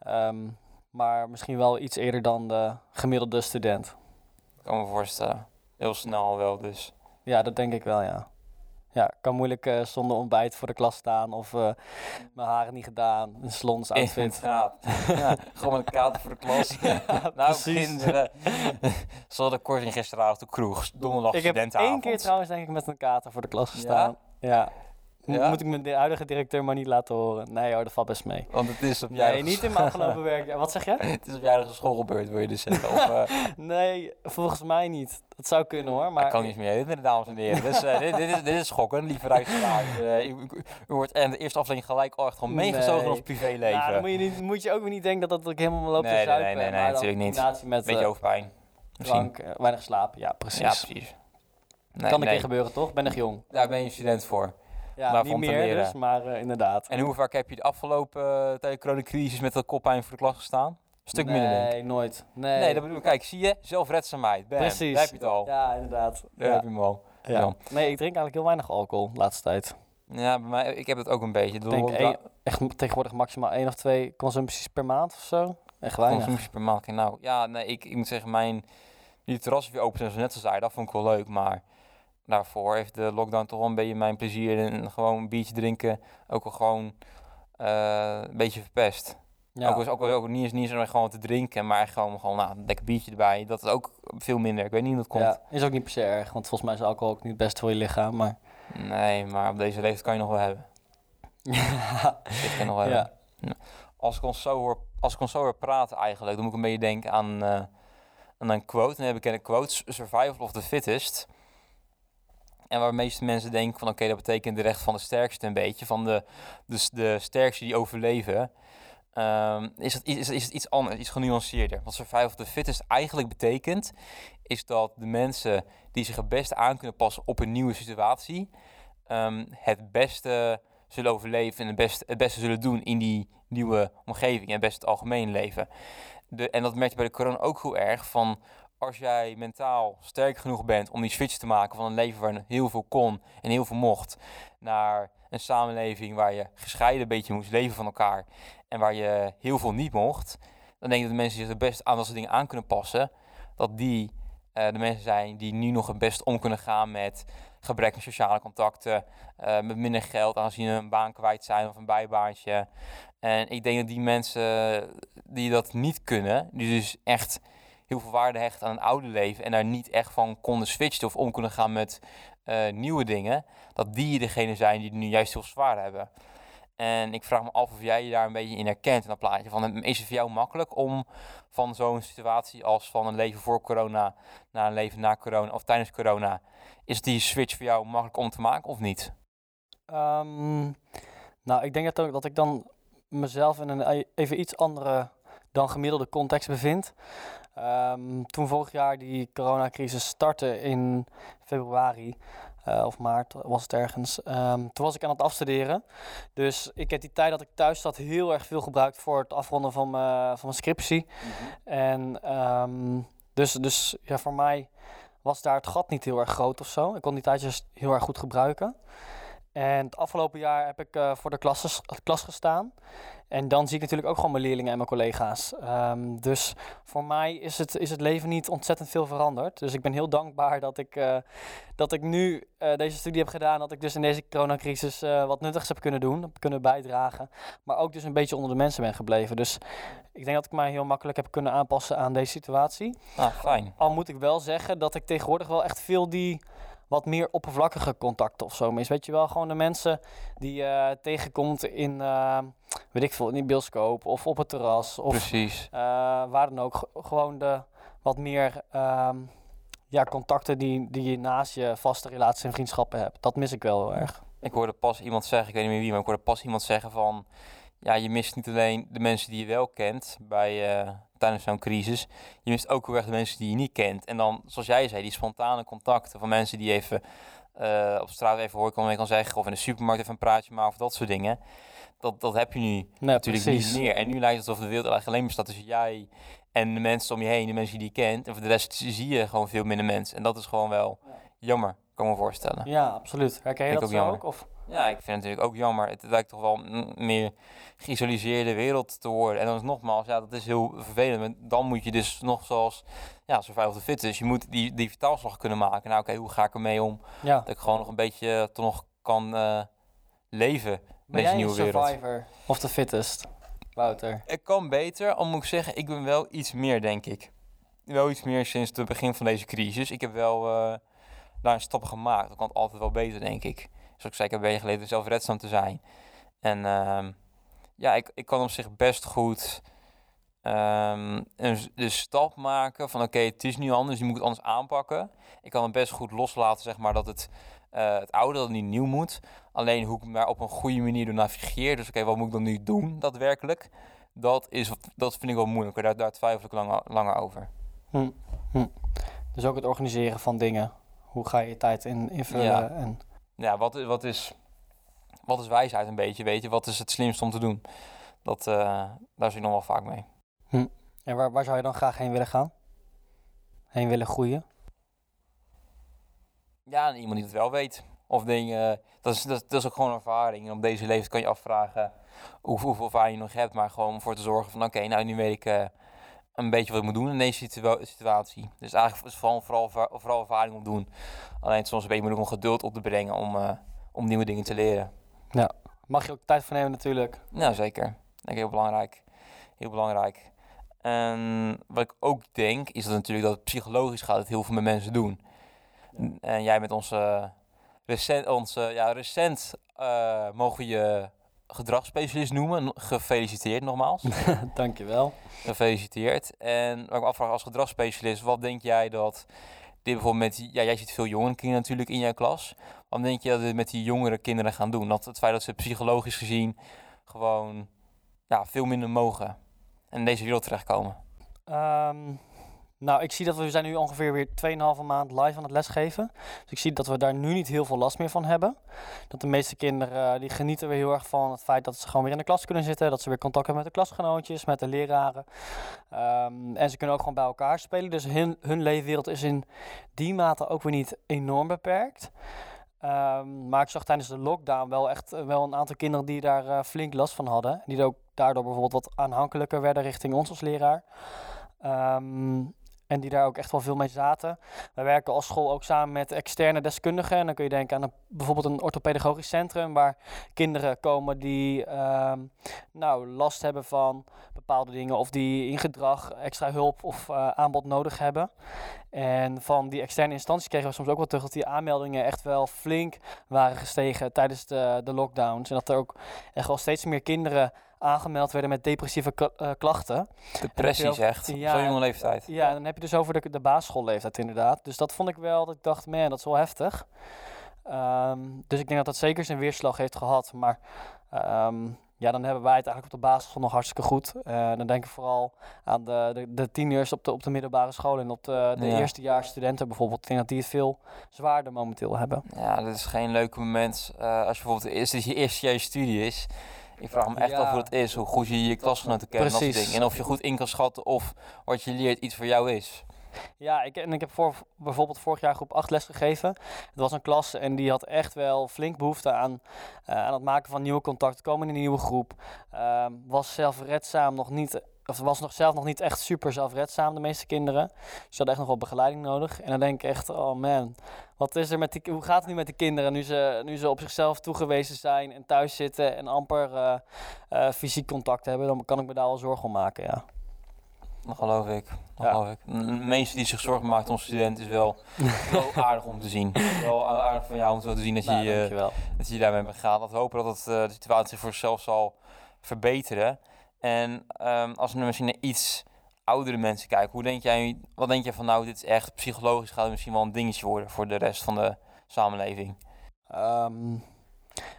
Ehm, maar misschien wel iets eerder dan de gemiddelde student. Ik kan me voorstellen. Heel snel wel, dus. Ja, dat denk ik wel, ja. Ja, ik kan moeilijk eh, zonder ontbijt voor de klas staan of eh, mijn haren niet gedaan, een slons outfit. Inderdaad. ja, gewoon met een kater voor de klas. nou, precies. kinderen. Ze hadden korting gisteravond op kroeg. Donderdag Ik heb één keer trouwens denk ik met een kater voor de klas Ja? gestaan. Ja, Ja? Moet ik mijn huidige directeur maar niet laten horen? Nee hoor, dat valt best mee. Want het is op Nee, niet in mijn afgelopen werk. Wat zeg je? Het is op jij school gebeurd, wil je dus zeggen. Of, eh, Nee, volgens mij niet. Dat zou kunnen hoor, maar... ik kan niet meer editen, dames en heren. Dus, eh, dit, dit, is, dit is schokken, lieve luisteraars. Eh, u, u- u wordt en de eerste aflevering gelijk al echt gewoon meegezogen in Nee. ons privéleven. Nou, dan moet je, niet, moet je ook weer niet denken dat dat ik helemaal loop Nee, te nee, zuipen. nee, nee, nee, dan natuurlijk niet. met Beetje hoofdpijn. Misschien. drank, weinig slaap. Ja, precies. Ja, precies. Nee, kan een nee. keer gebeuren, toch? Ben nog jong. Daar ben je student voor. Ja, niet meer leren. dus, maar eh, inderdaad. En hoe vaak heb je de afgelopen uh, tijdens de coronacrisis met dat koppijn voor de klas gestaan? Een stuk nee, minder, denk ik. nooit. Nee, Nee, dat bedoel ik. Kijk, zie je? Zelfredzaamheid. Bam. Precies. Daar heb je het al. Ja, inderdaad. Daar Ja. heb je hem al. Ja. Ja. Nee, ik drink eigenlijk heel weinig alcohol de laatste tijd. Ja, bij mij, ik heb het ook een beetje. Ik denk één- echt tegenwoordig maximaal één of twee consumpties per maand of zo. Echt weinig. Consumptie per maand. Nou, ja, nee, ik, ik moet zeggen, mijn... Die terrassen weer open zijn, zoals net al zei, dat vond ik wel leuk. Maar daarvoor heeft de lockdown toch wel een beetje mijn plezier en gewoon een biertje drinken ook wel gewoon eh, een beetje verpest. Ja. Ook, was ook, wel- ook niet eens, niet eens gewoon te drinken, maar gewoon, gewoon nou, een lekker biertje erbij. Dat is ook veel minder. Ik weet niet hoe dat komt. Ja, is ook niet per se erg, want volgens mij is alcohol ook niet best voor je lichaam. Maar Nee, maar op deze leeftijd kan je nog wel hebben. ja, kan nog wel hebben. ja. Als ik ons zo hoor, als ik ons zo hoor praten eigenlijk, dan moet ik een beetje denken aan, eh, aan een quote. Een bekende quote, survival of the fittest. En waar de meeste mensen denken van oké, dat betekent de recht van de sterkste een beetje. Van de, dus de sterkste die overleven. Ehm, is, het, is, is het iets anders, iets genuanceerder. Wat survival of the fittest eigenlijk betekent, is dat de mensen die zich het beste aan kunnen passen op een nieuwe situatie, ehm, het beste zullen overleven en het beste, het beste zullen doen in die nieuwe omgeving en het beste het algemeen leven. De, en dat merk je bij de corona ook heel erg van als jij mentaal sterk genoeg bent om die switch te maken van een leven waarin heel veel kon en heel veel mocht, naar een samenleving waar je gescheiden een beetje moest leven van elkaar en waar je heel veel niet mocht, dan denk ik dat de mensen zich het best aan dat soort dingen aan kunnen passen, dat die eh, de mensen zijn die nu nog het best om kunnen gaan met gebrek aan sociale contacten, eh, met minder geld aangezien ze een baan kwijt zijn of een bijbaantje. En ik denk dat die mensen die dat niet kunnen, die dus echt heel veel waarde hechten aan een oude leven en daar niet echt van konden switchen of om kunnen gaan met eh, nieuwe dingen, dat die degene zijn die nu juist heel zwaar hebben. En ik vraag me af of jij je daar een beetje in herkent in dat plaatje. Van, is het voor jou makkelijk om van zo'n situatie als van een leven voor corona naar een leven na corona of tijdens corona, is die switch voor jou makkelijk om te maken of niet? Ehm, nou, ik denk dat, dat ik dan mezelf in een e- even iets andere dan gemiddelde context bevind. Ehm, toen vorig jaar die coronacrisis startte in februari eh, of maart was het ergens. ehm, toen was ik aan het afstuderen. Dus ik heb die tijd dat ik thuis zat heel erg veel gebruikt voor het afronden van mijn, van mijn scriptie. En ehm, dus, dus ja, voor mij was daar het gat niet heel erg groot of zo. Ik kon die tijd dus heel erg goed gebruiken. En het afgelopen jaar heb ik eh, voor de klas, klas gestaan. En dan zie ik natuurlijk ook gewoon mijn leerlingen en mijn collega's. Ehm, dus voor mij is het, is het leven niet ontzettend veel veranderd. Dus ik ben heel dankbaar dat ik, eh, dat ik nu eh, deze studie heb gedaan. Dat ik dus in deze coronacrisis wat nuttigs heb kunnen doen, heb kunnen bijdragen. Maar ook dus een beetje onder de mensen ben gebleven. Dus ik denk dat ik mij heel makkelijk heb kunnen aanpassen aan deze situatie. Nou, fijn. Al moet ik wel zeggen dat ik tegenwoordig wel echt veel die wat meer oppervlakkige contacten of zo mis. Weet je wel, gewoon de mensen die je tegenkomt in, eh, weet ik veel, in die bioscoop of op het terras of Precies. eh, waar dan ook. Gewoon de wat meer ehm, ja, contacten die, die je naast je vaste relaties en vriendschappen hebt. Dat mis ik wel heel erg. Ik hoorde pas iemand zeggen, ik weet niet meer wie, maar ik hoorde pas iemand zeggen van... Ja, je mist niet alleen de mensen die je wel kent bij, eh, tijdens zo'n crisis. Je mist ook heel erg de mensen die je niet kent. En dan, zoals jij zei, die spontane contacten van mensen die even eh, op straat even hoor kan, kan zeggen. Of in de supermarkt even een praatje maken of dat soort dingen. Dat, dat heb je nu Nee, natuurlijk precies. niet meer. En nu lijkt het alsof de wereld eigenlijk alleen bestaat tussen jij en de mensen om je heen. De mensen die je kent. En voor de rest zie je gewoon veel minder mensen. En dat is gewoon wel jammer, kan ik me voorstellen. Ja, absoluut. Herken je dat ook zo jammer. ook? Of? Ja, ik vind het natuurlijk ook jammer. Het lijkt toch wel een meer geïsoleerde wereld te worden. En dan is nogmaals, ja, dat is heel vervelend. Maar dan moet je dus nog zoals, ja, survival of the fittest. Je moet die, die vertaalslag kunnen maken. Nou, oké, hoe ga ik ermee om? Ja. Dat ik gewoon nog een beetje eh, toch nog kan eh, leven in Ben deze nieuwe wereld. survivor of the fittest, Wouter? Het kan beter, al moet ik zeggen, ik ben wel iets meer, denk ik. Wel iets meer sinds het begin van deze crisis. Ik heb wel eh, daar een stappen gemaakt. Dat kan altijd wel beter, denk ik. Zoals ik zei, ik heb je geleden zelfredzaam te zijn. En ehm, ja, ik, ik kan op zich best goed ehm, een, de stap maken van oké, het is nu anders, je moet het anders aanpakken. Ik kan het best goed loslaten, zeg maar, dat het, eh, het oude dat het niet nieuw moet. Alleen hoe ik daar op een goede manier door navigeer. Dus oké, wat moet ik dan nu doen daadwerkelijk? Dat, is, dat vind ik wel moeilijker. Daar, daar twijfel ik langer, langer over. Hm, hm. Dus ook het organiseren van dingen. Hoe ga je je tijd in, invullen? Ja. En, Ja, wat, is- wat, is, wat is wijsheid een beetje, weet je? Wat is het slimst om te doen? Dat, eh, daar zit ik nog wel vaak mee. en waar, waar zou je dan graag heen willen gaan? Heen willen groeien? Ja, iemand die het wel weet. Of dingen, dat is, dat, dat is ook gewoon ervaring. En op deze leeftijd kan je afvragen hoe, hoeveel ervaring je nog hebt. Maar gewoon om voor te zorgen van, oké, nou nu weet ik eh, een beetje wat ik moet doen in deze situa- situatie. Dus eigenlijk is het vooral, vooral, vooral ervaring opdoen. Alleen soms een beetje moeilijk om geduld op te brengen om, eh, om nieuwe dingen te leren. Mag je ook tijd voor nemen natuurlijk. Nou, zeker. Denk ik heel belangrijk. Heel belangrijk. En wat ik ook denk, is dat natuurlijk dat het psychologisch gaat het heel veel met mensen doen. En jij met onze recent, onze, ja, recent eh, mogen we je gedragsspecialist noemen. Gefeliciteerd nogmaals. Dankjewel. Gefeliciteerd. En wat ik me afvraag als gedragsspecialist, wat denk jij dat dit bijvoorbeeld met, ja, jij ziet veel jongere kinderen natuurlijk in jouw klas. Wat denk je dat dit met die jongere kinderen gaan doen? Dat het feit dat ze psychologisch gezien gewoon ja, veel minder mogen en in deze wereld terechtkomen. Ehm, nou, ik zie dat we, zijn nu ongeveer weer 2,5 maand live aan het lesgeven. Dus ik zie dat we daar nu niet heel veel last meer van hebben. Dat de meeste kinderen eh, die genieten weer heel erg van het feit dat ze gewoon weer in de klas kunnen zitten. Dat ze weer contact hebben met de klasgenootjes, met de leraren. Ehm, en ze kunnen ook gewoon bij elkaar spelen. Dus hun, hun leefwereld is in die mate ook weer niet enorm beperkt. Ehm, maar ik zag tijdens de lockdown wel echt eh, wel een aantal kinderen die daar eh, flink last van hadden. Die ook daardoor bijvoorbeeld wat aanhankelijker werden richting ons als leraar. Ehm, en die daar ook echt wel veel mee zaten. Wij werken als school ook samen met externe deskundigen. En dan kun je denken aan een, bijvoorbeeld een orthopedagogisch centrum... waar kinderen komen die ehm, nou, last hebben van bepaalde dingen... of die in gedrag extra hulp of eh, aanbod nodig hebben. En van die externe instanties kregen we soms ook wel terug... dat die aanmeldingen echt wel flink waren gestegen tijdens de, de lockdowns. En dat er ook echt wel steeds meer kinderen aangemeld werden met depressieve eh, klachten. Depressie zegt, ja, zo'n jonge leeftijd. Ja, en dan heb je dus over de, de basisschoolleeftijd inderdaad. Dus dat vond ik wel, dat ik dacht, man, dat is wel heftig. Ehm, dus ik denk dat dat zeker zijn weerslag heeft gehad. Maar ehm, ja, dan hebben wij het eigenlijk op de basisschool nog hartstikke goed. Eh, dan denk ik vooral aan de, de, de tieners op de, op de middelbare school en op de, de Ja. eerstejaars studenten bijvoorbeeld. Ik denk dat die het veel zwaarder momenteel hebben. Ja, dat is geen leuk moment eh, als je bijvoorbeeld eerst dat je eerste jaar studie is. Ik vraag me echt Ja. af hoe het is, hoe goed je je klasgenoten kent en dat soort dingen. En of je goed in kan schatten of wat je leert iets voor jou is. Ja, ik, en ik heb voor, bijvoorbeeld vorig jaar groep 8 les gegeven. Het was een klas en die had echt wel flink behoefte aan, eh, aan het maken van nieuwe contacten, komen in een nieuwe groep. Ehm, was zelfredzaam nog niet, of was nog zelf nog niet echt super zelfredzaam, de meeste kinderen. Dus ze hadden echt nog wel begeleiding nodig. En dan denk ik echt, oh man, wat is er met die, hoe gaat het nu met de kinderen nu ze, nu ze op zichzelf toegewezen zijn en thuis zitten en amper eh, eh, fysiek contact hebben? Dan kan ik me daar wel zorgen om maken, ja. Dat geloof ik. Dat Ja. geloof ik. Meeste die zich zorgen maakt om student is wel, wel aardig om te zien. Wel aardig van jou om te zien dat je, Nou, dat je daarmee begaat. Laten we hopen dat het, eh, de situatie voor zichzelf zal verbeteren. En ehm, als we misschien naar iets oudere mensen kijken, hoe denk jij, wat denk je van nou, dit is echt psychologisch gaat het misschien wel een dingetje worden voor de rest van de samenleving? Ehm,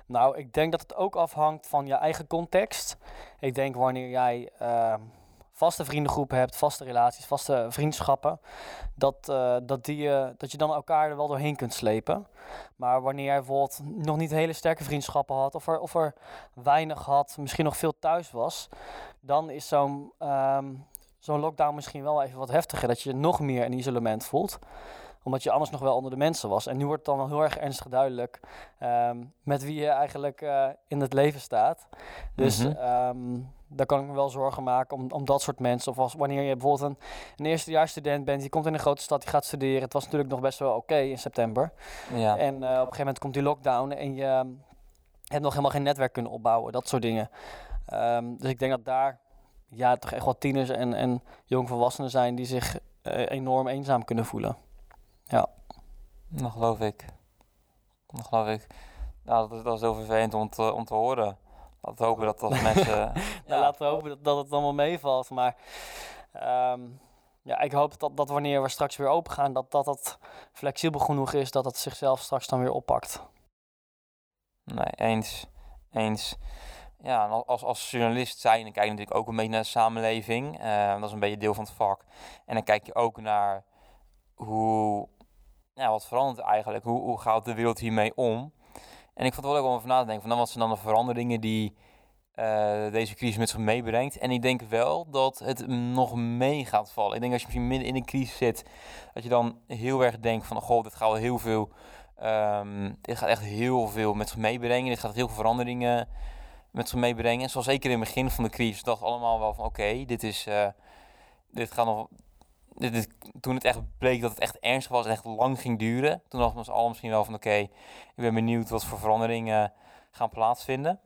nou, ik denk dat het ook afhangt van je eigen context. Ik denk wanneer jij ehm, vaste vriendengroepen hebt, vaste relaties, vaste vriendschappen, dat, eh, dat, die, eh, dat je dan elkaar er wel doorheen kunt slepen. Maar wanneer jij bijvoorbeeld nog niet hele sterke vriendschappen had, of er, of er weinig had, misschien nog veel thuis was, dan is zo'n ehm, zo'n lockdown misschien wel even wat heftiger. Dat je je nog meer in isolement voelt omdat je anders nog wel onder de mensen was. En nu wordt het dan wel heel erg ernstig duidelijk ehm, met wie je eigenlijk eh, in het leven staat. Dus Mhm. ehm, daar kan ik me wel zorgen maken om, om dat soort mensen. Of als wanneer je bijvoorbeeld een, een eerstejaarsstudent bent, die komt in een grote stad, die gaat studeren. Het was natuurlijk nog best wel oké in september. Ja. En eh, op een gegeven moment komt die lockdown en je ehm, hebt nog helemaal geen netwerk kunnen opbouwen. Dat soort dingen. Ehm, dus ik denk dat daar ja, toch echt wel tieners en, en jongvolwassenen zijn die zich eh, enorm eenzaam kunnen voelen. Dat geloof ik. Dat geloof ik. Nou, dat is, dat is heel vervelend om te, om te horen. Laten we hopen dat als mensen... Ja, ja, laten we hopen dat, dat het allemaal meevalt. Maar ehm, ja, ik hoop dat, dat wanneer we straks weer open gaan, dat, dat dat flexibel genoeg is dat het zichzelf straks dan weer oppakt. Nee, eens. Eens. Ja, als, als journalist zijn, dan kijk je natuurlijk ook een beetje naar de samenleving. Eh, dat is een beetje deel van het vak. En dan kijk je ook naar hoe, ja, wat verandert eigenlijk? Hoe, hoe gaat de wereld hiermee om? En ik vond het wel leuk om over na te denken van dan wat zijn dan de veranderingen die eh, deze crisis met zich meebrengt. En ik denk wel dat het nog mee gaat vallen. Ik denk als je misschien midden in een crisis zit, dat je dan heel erg denkt van, goh, dit gaat heel veel, ehm, dit gaat echt heel veel met zich meebrengen. Dit gaat heel veel veranderingen met zich meebrengen. Zoals zeker in het begin van de crisis dacht allemaal wel van, oké, dit is, eh, dit gaat nog, toen het echt bleek dat het echt ernstig was en echt lang ging duren, toen dachten we ons misschien wel van, oké, ik ben benieuwd wat voor veranderingen gaan plaatsvinden.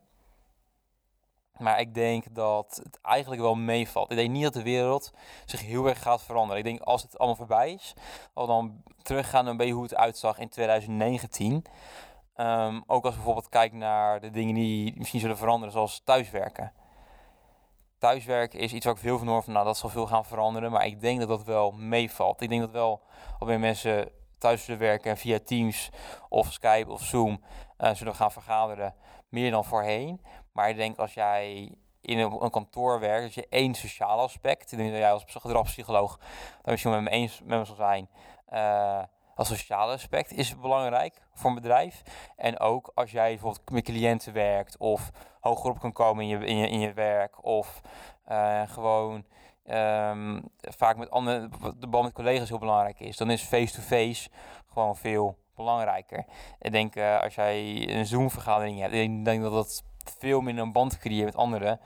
Maar ik denk dat het eigenlijk wel meevalt. Ik denk niet dat de wereld zich heel erg gaat veranderen. Ik denk als het allemaal voorbij is, al dan teruggaan een beetje hoe het uitzag in 2019. Ehm, ook als bijvoorbeeld kijken naar de dingen die misschien zullen veranderen, zoals thuiswerken. Thuiswerken is iets waar ik veel van hoor van, nou dat zal veel gaan veranderen, maar ik denk dat dat wel meevalt. Ik denk dat wel alweer mensen thuis zullen werken en via Teams of Skype of Zoom eh, zullen gaan vergaderen, meer dan voorheen. Maar ik denk als jij in een, kantoor werkt, dat je één sociaal aspect, ik denk dat jij als gedragspsycholoog daar misschien met me eens met me zal zijn, eh, als sociale aspect is belangrijk voor een bedrijf. En ook als jij bijvoorbeeld met cliënten werkt of hoger op kan komen in je, in je, in je werk of eh, gewoon ehm, vaak met andere, de band met collega's heel belangrijk is, dan is face-to-face gewoon veel belangrijker. Ik denk eh, als jij een Zoom-vergadering hebt, ik denk dat dat veel minder een band creëert met anderen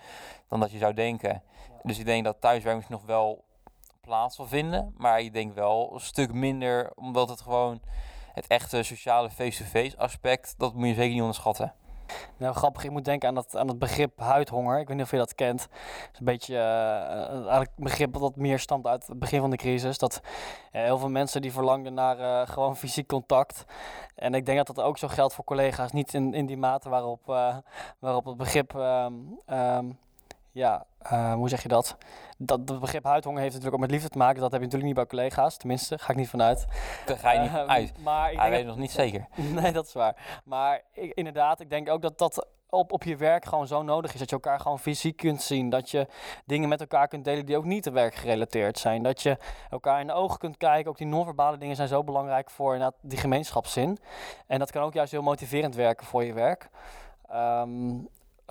dan dat je zou denken. Dus ik denk dat thuiswerk misschien nog wel plaats zal vinden, maar ik denk wel een stuk minder, omdat het gewoon het echte sociale face-to-face aspect, dat moet je zeker niet onderschatten. Nou, grappig, ik moet denken aan, dat, aan het begrip huidhonger. Ik weet niet of je dat kent. Het is een beetje eh, eigenlijk een begrip dat meer stamt uit het begin van de crisis. Dat eh, heel veel mensen die verlangden naar eh, gewoon fysiek contact. En ik denk dat dat ook zo geldt voor collega's. Niet in, in die mate waarop, eh, waarop het begrip... ehm, ehm, ja, eh, hoe zeg je dat? dat? Dat begrip huidhonger heeft natuurlijk ook met liefde te maken. Dat heb je natuurlijk niet bij collega's. Tenminste, ga ik niet vanuit. Daar ga je niet Eh, uit. Maar ik Hij weet nog niet zeker. Nee, dat is waar. Maar ik, inderdaad, ik denk ook dat dat op, op je werk gewoon zo nodig is. Dat je elkaar gewoon fysiek kunt zien. Dat je dingen met elkaar kunt delen die ook niet te werk gerelateerd zijn. Dat je elkaar in de ogen kunt kijken. Ook die non-verbale dingen zijn zo belangrijk voor die gemeenschapszin. En dat kan ook juist heel motiverend werken voor je werk. Ehm,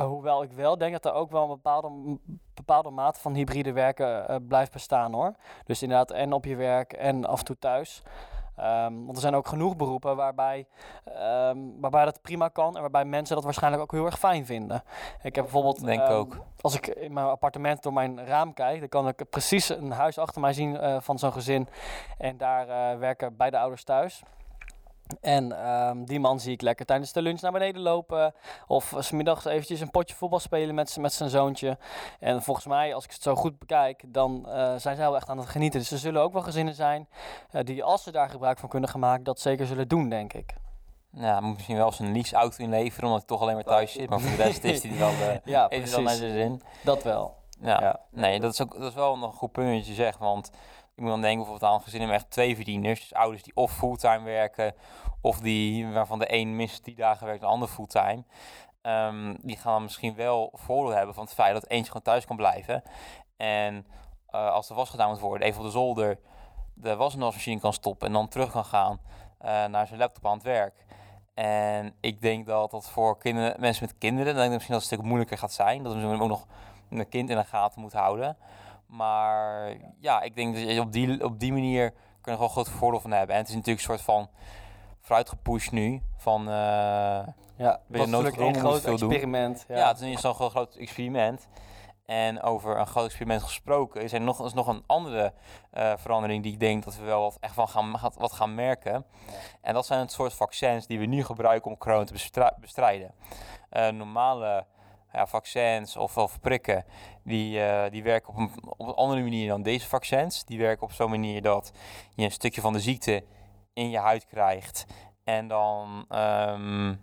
hoewel ik wel denk dat er ook wel een bepaalde, bepaalde mate van hybride werken eh, blijft bestaan hoor. Dus inderdaad en op je werk en af en toe thuis. Ehm, want er zijn ook genoeg beroepen waarbij, ehm, waarbij dat prima kan en waarbij mensen dat waarschijnlijk ook heel erg fijn vinden. Ik heb bijvoorbeeld, Denk ehm, ook. als ik in mijn appartement door mijn raam kijk, dan kan ik precies een huis achter mij zien eh, van zo'n gezin. En daar eh, werken beide ouders thuis. En ehm, die man zie ik lekker tijdens de lunch naar beneden lopen. Of s smiddags eventjes een potje voetbal spelen met, met zijn zoontje. En volgens mij, als ik het zo goed bekijk, dan eh, zijn zij wel echt aan het genieten. Dus er zullen ook wel gezinnen zijn eh, die, als ze daar gebruik van kunnen gaan maken, dat zeker zullen doen, denk ik. Ja, moet misschien wel zijn leaseauto inleveren, omdat hij toch alleen maar thuis zit. Maar voor de rest is hij wel, eh Ja, hij wel naar precies. zijn zin. Dat wel. Ja. Ja. Nee, dat is, ook, dat is wel nog een goed punt wat je zegt. Want ik moet dan denken bijvoorbeeld aan gezinnen met twee verdieners. Dus ouders die of fulltime werken, of die waarvan de een minstens die dagen werkt, de ander fulltime. Ehm, die gaan dan misschien wel voordeel hebben van het feit dat eentje gewoon thuis kan blijven. En eh, als er was gedaan moet worden, even op de zolder de wasmachine kan stoppen en dan terug kan gaan eh, naar zijn laptop aan het werk. En ik denk dat dat voor kinderen, mensen met kinderen, dan denk ik misschien dat het een stuk moeilijker gaat zijn. Dat we misschien ook nog een kind in de gaten moet houden. Maar ja, ik denk dat je op die, op die manier kun je er wel groot voordeel van hebben. En het is natuurlijk een soort van vooruitgepusht nu. Van, eh, Ja, gedwongen, een groot experiment. ja. Ja. het is zo'n groot, experiment. En over een groot experiment gesproken, is er nog, is nog een andere eh, verandering die ik denk dat we wel wat, echt van gaan, wat gaan merken. En dat zijn het soort vaccins die we nu gebruiken om corona te bestri- bestrijden. Eh, normale ja, vaccins of, of prikken, die, eh, die werken op een, op een andere manier dan deze vaccins. Die werken op zo'n manier dat je een stukje van de ziekte in je huid krijgt. En dan, ehm,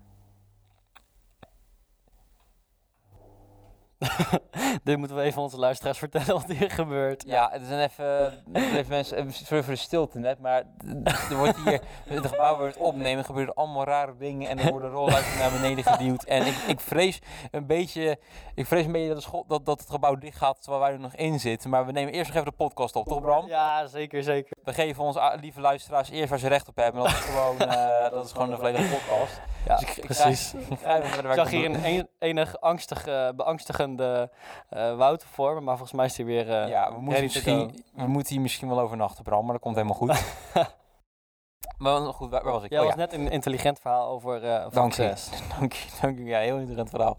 Dit moeten we even onze luisteraars vertellen wat hier gebeurt. Ja, het zijn even, even mensen, even sorry voor de stilte net, maar er wordt hier, het gebouw wordt opnemen, er gebeuren allemaal rare dingen en er worden rolluiken naar beneden geduwd. En ik, ik vrees een beetje, ik vrees een beetje dat, de school, dat, dat het gebouw dicht gaat terwijl wij er nog in zitten. Maar we nemen eerst nog even de podcast op, toch Bram? Ja, zeker, zeker. We geven onze lieve luisteraars eerst waar ze recht op hebben. Dat is gewoon, eh, dat is gewoon een volledige podcast. Ja, Dus ik- precies. Ik zag hier een, enig angstig, eh, beangstigende eh Wouter voor me, maar volgens mij is hij weer eh Ja, we moeten, misschien, we moeten hier misschien wel overnachten, Bram, maar dat komt helemaal goed. maar goed, waar, waar was ik? Jij Oh, was ja. net een intelligent verhaal over eh Dank je. Dank je, dank je. Ja, heel interessant verhaal.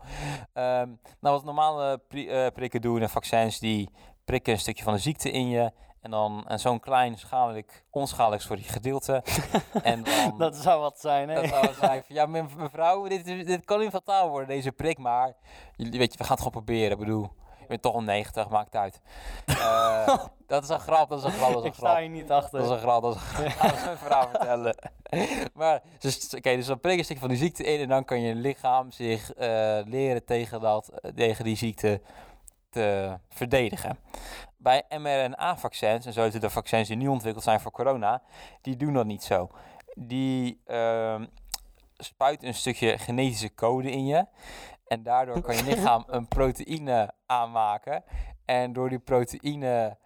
Ehm, nou, wat normale pri- prikken doen en vaccins, die prikken een stukje van de ziekte in je. En dan en zo'n klein schadelijk, onschadelijk sorry, gedeelte. en dan, Dat zou wat zijn, hè? dat zou zijn ja me- mevrouw, dit, is- dit kan niet fataal worden, deze prik, maar jullie- weet je, we gaan het gewoon proberen. Ik bedoel, je bent toch al 90, maakt uit. Eh, dat is een grap, dat is een grap, dat is een Ik grap. sta hier niet achter. Dat is een grap, dat is een grap. Ga eens een verhaal vertellen. maar, dus, oké, dus dan prik je een stukje van die ziekte in en dan kan je lichaam zich eh, leren tegen, dat, eh, tegen die ziekte te verdedigen. Bij mRNA-vaccins, en zo heten de vaccins die nu ontwikkeld zijn voor corona, die doen dat niet zo. Die ehm spuiten een stukje genetische code in je. En daardoor kan je lichaam een proteïne aanmaken. En door die proteïne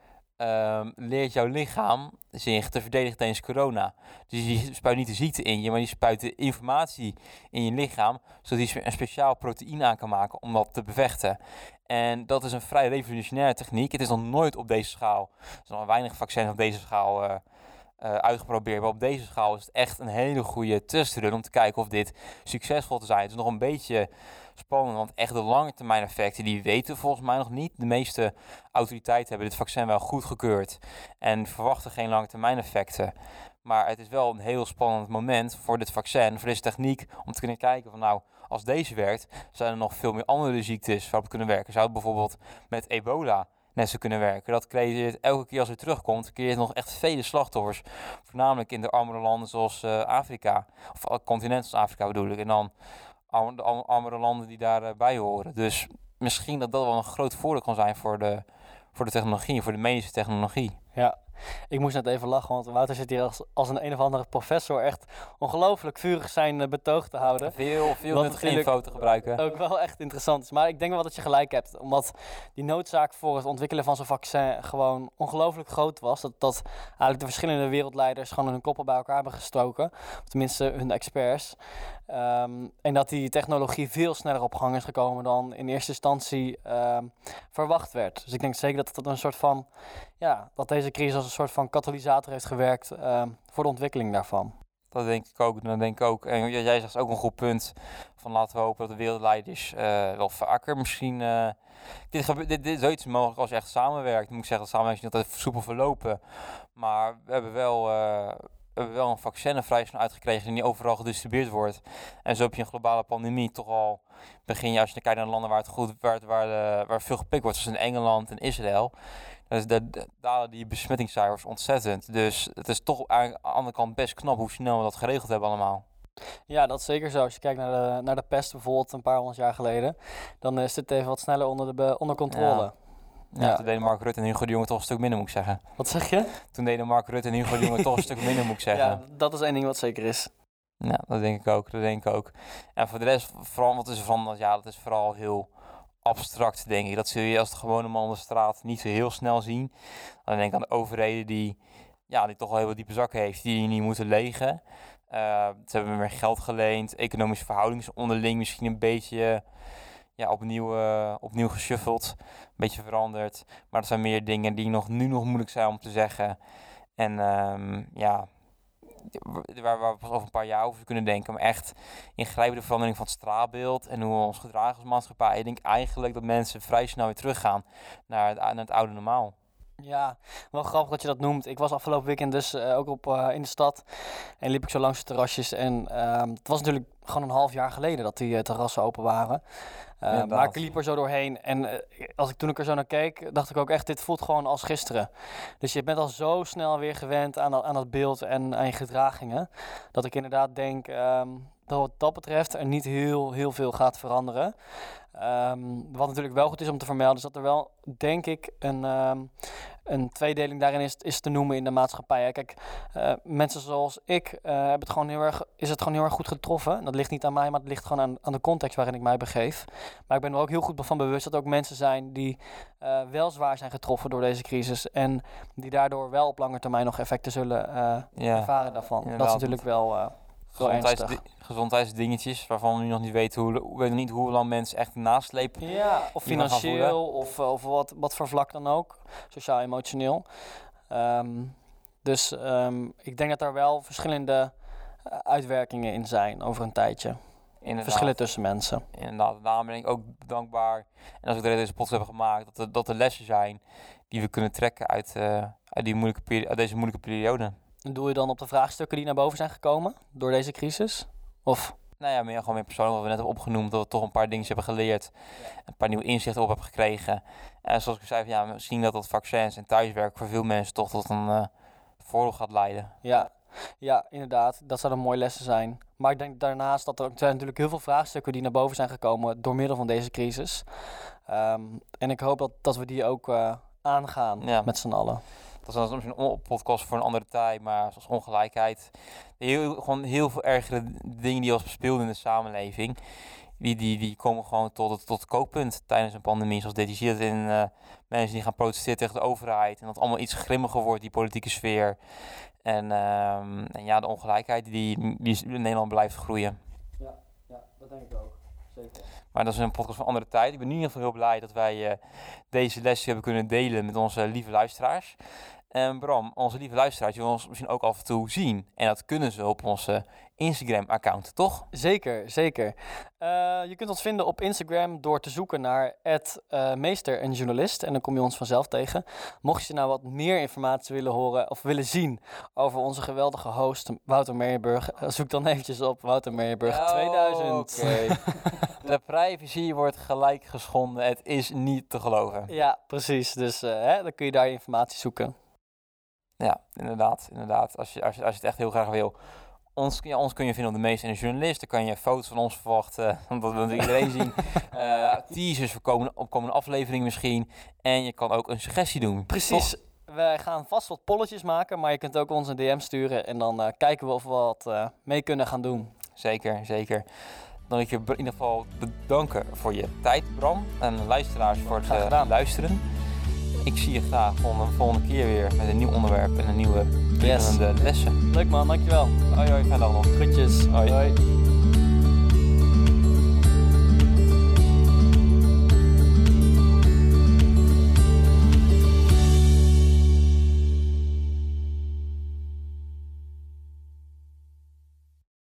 ehm, leert jouw lichaam zich te verdedigen tegen corona. Dus die spuit niet de ziekte in je, maar die spuit de informatie in je lichaam, zodat hij een speciaal proteïne aan kan maken om dat te bevechten. En dat is een vrij revolutionaire techniek. Het is nog nooit op deze schaal, er zijn nog weinig vaccins op deze schaal eh, eh, uitgeprobeerd. Maar op deze schaal is het echt een hele goede testrun om te kijken of dit succesvol te zijn. Het is nog een beetje spannend, want echt de lange termijn effecten, die weten we volgens mij nog niet. De meeste autoriteiten hebben dit vaccin wel goedgekeurd en verwachten geen lange termijn effecten. Maar het is wel een heel spannend moment voor dit vaccin, voor deze techniek, om te kunnen kijken van nou, als deze werkt, zijn er nog veel meer andere ziektes waarop het kunnen werken. Zou het bijvoorbeeld met ebola net zo kunnen werken? Dat creëert elke keer als het terugkomt, creëert nog echt vele slachtoffers. Voornamelijk in de armere landen zoals eh, Afrika, of continent als Afrika bedoel ik. En dan armere landen die daarbij bij horen. Dus misschien dat dat wel een groot voordeel kan zijn voor de, voor de technologie, voor de medische technologie. Ja, ik moest net even lachen, want Wouter zit hier als, als een een of andere professor echt ongelooflijk vurig zijn eh, betoog te houden. Veel, veel nuttige info te gebruiken. Ook wel echt interessant is. Maar ik denk wel dat je gelijk hebt. Omdat die noodzaak voor het ontwikkelen van zo'n vaccin gewoon ongelooflijk groot was. Dat, dat eigenlijk de verschillende wereldleiders gewoon hun koppen bij elkaar hebben gestoken. Tenminste hun experts. Ehm, en dat die technologie veel sneller op gang is gekomen dan in eerste instantie ehm, verwacht werd. Dus ik denk zeker dat het een soort van. Ja, dat deze crisis als een soort van katalysator heeft gewerkt ehm, voor de ontwikkeling daarvan. Dat denk ik ook, dat denk ik ook. En jij zegt ook een goed punt van laten we hopen dat de wereldleiders eh, wel vaker misschien... eh, dit, gebe- dit, is zoiets mogelijk als je echt samenwerkt. Moet ik zeggen, dat samenwerking niet altijd soepel verlopen. Maar we hebben wel, eh, we hebben wel een vaccin vrij snel uitgekregen die niet overal gedistribueerd wordt. En zo heb je een globale pandemie toch al... Begin je, als je kijkt naar landen waar het goed waar, het- waar, de, waar veel gepikt wordt, zoals in Engeland en Israël... Dus daar dalen die besmettingscijfers ontzettend. Dus het is toch aan de andere kant best knap hoe snel we dat geregeld hebben allemaal. Ja, dat is zeker zo. Als je kijkt naar de, naar de pest bijvoorbeeld een paar honderd jaar geleden, dan is dit even wat sneller onder, de, be- onder controle. Ja. Ja. Toen deden Mark Rutte en Hugo de Jonge toch een stuk minder, moet ik zeggen. Wat zeg je? Toen deden Mark Rutte en Hugo de Jonge toch een stuk minder, moet ik zeggen. Ja, dat is één ding wat zeker is. Ja, dat denk ik ook. Dat denk ik ook. En voor de rest, vooral wat is er van, ja, dat is vooral heel abstract, denk ik. Dat zul je als de gewone man op de straat niet zo heel snel zien. Dan denk ik aan de overheden die, ja, die toch wel heel diepe zakken heeft, die niet moeten legen. Eh, ze hebben meer geld geleend. Economische verhoudingen onderling misschien een beetje ja, opnieuw, eh, opnieuw geshuffeld. Een beetje veranderd. Maar er zijn meer dingen die nog, nu nog moeilijk zijn om te zeggen. En ehm, ja, waar, we pas over een paar jaar over kunnen denken. Maar echt ingrijpende verandering van het straatbeeld en hoe we ons gedragen als maatschappij. Ik denk eigenlijk dat mensen vrij snel weer teruggaan naar het, het oude normaal. Ja, wel grappig dat je dat noemt. Ik was afgelopen weekend dus eh, ook op, eh, in de stad en liep ik zo langs de terrasjes. En ehm, het was natuurlijk gewoon een half jaar geleden dat die eh, terrassen open waren. Eh, maar ik liep er zo doorheen en eh, als ik toen ik er zo naar keek, dacht ik ook echt, dit voelt gewoon als gisteren. Dus je bent al zo snel weer gewend aan dat, aan dat beeld en aan je gedragingen. Dat ik inderdaad denk, ehm, dat wat dat betreft er niet heel, heel veel gaat veranderen. Ehm, wat natuurlijk wel goed is om te vermelden, is dat er wel, denk ik, een, ehm, een tweedeling daarin is, is te noemen in de maatschappij. Hè. Kijk, eh, mensen zoals ik uh, hebben het gewoon heel erg, is het gewoon heel erg goed getroffen. Dat ligt niet aan mij, maar het ligt gewoon aan, aan de context waarin ik mij begeef. Maar ik ben er ook heel goed van bewust dat er ook mensen zijn die uh, wel zwaar zijn getroffen door deze crisis. En die daardoor wel op lange termijn nog effecten zullen ja, ervaren daarvan. Dat is natuurlijk wel gezondheids, gezondheidsdingetjes waarvan we nu nog niet weten hoe, we weten niet hoe lang mensen echt naslepen. Ja, of financieel of, eh, of wat, wat voor vlak dan ook, sociaal-emotioneel. Um, dus um, ik denk dat daar wel verschillende uh, uitwerkingen in zijn over een tijdje. Inderdaad. Verschillen tussen mensen. Inderdaad, daarom ben ik ook dankbaar. En als we deze podcast hebben gemaakt, dat er, dat er lessen zijn die we kunnen trekken uit, uh, uit, die moeilijke uit deze moeilijke periode. En doe je dan op de vraagstukken die naar boven zijn gekomen door deze crisis? Of? Nou ja, meer, gewoon meer persoonlijk wat we net hebben opgenoemd. Dat we toch een paar dingen hebben geleerd. Een paar nieuwe inzichten op hebben gekregen. En zoals ik zei, ja, misschien dat dat vaccins en thuiswerk voor veel mensen toch tot een uh, voordeel gaat leiden. Ja. ja, inderdaad. Dat zouden mooie lessen zijn. Maar ik denk daarnaast dat er zijn natuurlijk heel veel vraagstukken die naar boven zijn gekomen door middel van deze crisis. Um, en ik hoop dat, dat we die ook uh, aangaan ja. met z'n allen dat is misschien een podcast voor een andere tijd, maar zoals ongelijkheid. Gewoon heel veel ergere dingen die al speelden in de samenleving. Die, die, die komen gewoon tot het, tot kookpunt tijdens een pandemie. Zoals dit. Je ziet het in uh, mensen die gaan protesteren tegen de overheid. En dat allemaal iets grimmiger wordt, die politieke sfeer. En, uh, en ja, de ongelijkheid die, die in Nederland blijft groeien. Ja, ja dat denk ik ook. Zeker. Maar dat is een podcast van andere tijd. Ik ben in ieder geval heel blij dat wij uh, deze les hebben kunnen delen met onze lieve luisteraars. En Bram, onze lieve luisteraars, willen ons misschien ook af en toe zien. En dat kunnen ze op onze Instagram-account, toch? Zeker, zeker. Uh, je kunt ons vinden op Instagram door te zoeken naar uh, meester en journalist. En dan kom je ons vanzelf tegen. Mocht je nou wat meer informatie willen horen of willen zien over onze geweldige host Wouter Meijenburg, uh, zoek dan eventjes op Wouter Meijenburg oh, 2000. Okay. De privacy wordt gelijk geschonden. Het is niet te geloven. Ja, precies. Dus hè, dan kun je daar informatie zoeken. Ja, inderdaad. inderdaad. Als, je, als, je, als je het echt heel graag wil. Ons, ja, ons kun je vinden op de meeste en de journalist. Dan kan je foto's van ons verwachten. Dat wil iedereen zien. Uh, teasers voor komende, op komende aflevering misschien. En je kan ook een suggestie doen. Precies. Wij gaan vast wat polletjes maken. Maar je kunt ook ons een DM sturen. En dan uh, kijken we of we wat uh, mee kunnen gaan doen. Zeker, zeker. Dan wil ik je in ieder geval bedanken voor je tijd, Bram. En luisteraars voor het luisteren. Ik zie je graag volgende, volgende keer weer met een nieuw onderwerp en een nieuwe yes. lessen. Leuk man, dankjewel. Hoi hoi, fijne dag nog. Groetjes. hoi. hoi.